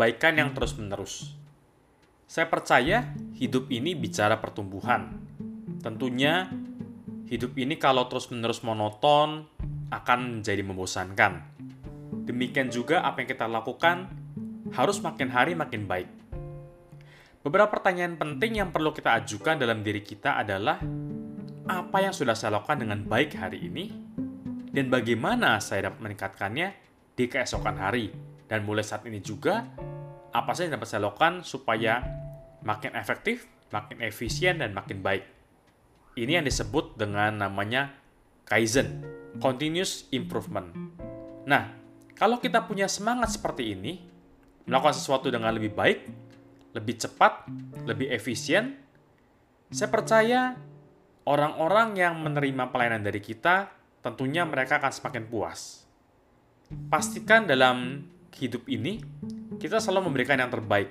perbaikan yang terus-menerus. Saya percaya hidup ini bicara pertumbuhan. Tentunya, hidup ini kalau terus-menerus monoton akan menjadi membosankan. Demikian juga apa yang kita lakukan harus makin hari makin baik. Beberapa pertanyaan penting yang perlu kita ajukan dalam diri kita adalah apa yang sudah saya lakukan dengan baik hari ini dan bagaimana saya dapat meningkatkannya di keesokan hari. Dan mulai saat ini juga, apa saja yang dapat saya lakukan supaya makin efektif, makin efisien, dan makin baik. Ini yang disebut dengan namanya Kaizen, Continuous Improvement. Nah, kalau kita punya semangat seperti ini, melakukan sesuatu dengan lebih baik, lebih cepat, lebih efisien, saya percaya orang-orang yang menerima pelayanan dari kita tentunya mereka akan semakin puas. Pastikan dalam hidup ini kita selalu memberikan yang terbaik.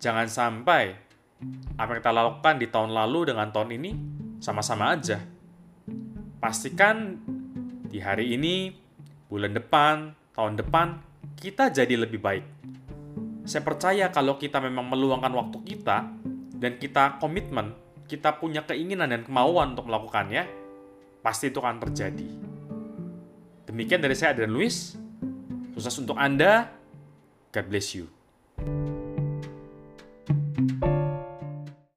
Jangan sampai apa yang kita lakukan di tahun lalu dengan tahun ini sama-sama aja. Pastikan di hari ini, bulan depan, tahun depan, kita jadi lebih baik. Saya percaya kalau kita memang meluangkan waktu kita dan kita komitmen, kita punya keinginan dan kemauan untuk melakukannya, pasti itu akan terjadi. Demikian dari saya Adrian Luis. Sukses untuk Anda. God bless you.